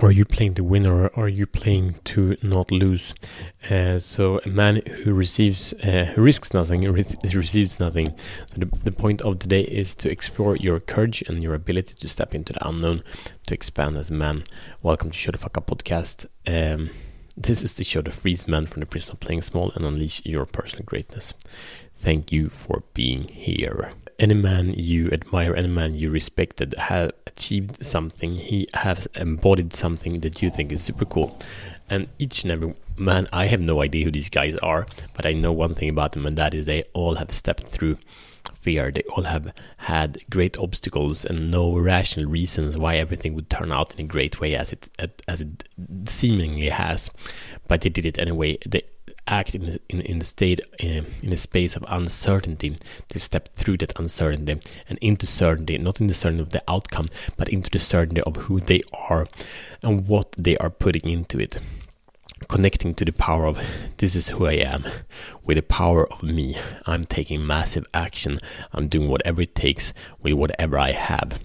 are you playing to win or are you playing to not lose? Uh, so a man who receives uh, risks nothing re- receives nothing. So the, the point of today is to explore your courage and your ability to step into the unknown, to expand as a man. Welcome to Show the Fuck Up podcast. Um, this is the show that frees men from the prison of playing small and unleash your personal greatness. Thank you for being here any man you admire, any man you respected have achieved something. He has embodied something that you think is super cool. And each and every man, I have no idea who these guys are, but I know one thing about them, and that is they all have stepped through fear. They all have had great obstacles and no rational reasons why everything would turn out in a great way as it as it seemingly has. But they did it anyway. They act in in, in a state in, in a space of uncertainty. They step through that uncertainty and into certainty not in the certainty of the outcome but into the certainty of who they are and what they are putting into it. Connecting to the power of this is who I am with the power of me. I'm taking massive action. I'm doing whatever it takes with whatever I have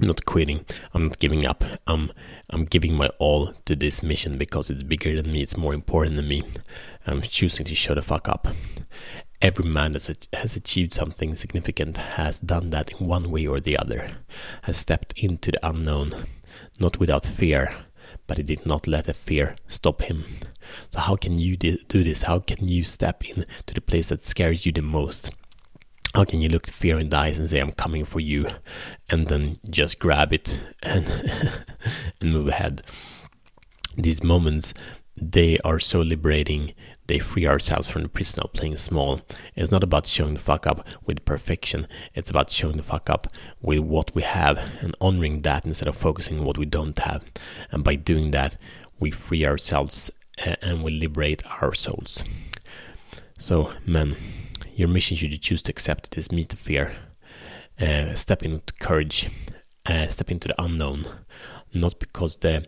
I'm not quitting. I'm not giving up. I'm I'm giving my all to this mission because it's bigger than me. It's more important than me. I'm choosing to shut the fuck up. Every man that has achieved something significant has done that in one way or the other. Has stepped into the unknown, not without fear, but he did not let the fear stop him. So how can you do this? How can you step into the place that scares you the most? How can you look fear in the eyes and say i'm coming for you and then just grab it and and move ahead? These moments they are so liberating. They free ourselves from the prison of playing small. It's not about showing the fuck up with perfection. It's about showing the fuck up with what we have and honoring that instead of focusing on what we don't have. And by doing that we free ourselves eh, and we liberate our souls. So men your mission, should you choose to accept it, is meet the fear, uh, step into courage, uh, step into the unknown, not because the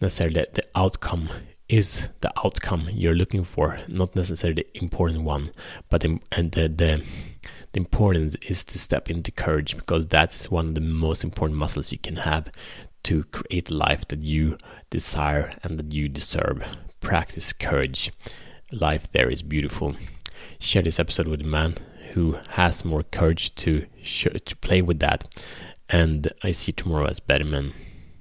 necessarily the, outcome is the outcome you're looking for, not necessarily the important one, but the, and the, the the importance is to step into courage because that's one of the most important muscles you can have to create life that you desire and that you deserve. Practice courage. Life there is beautiful share this episode with a man who has more courage to to play with that. And I see tomorrow as better man.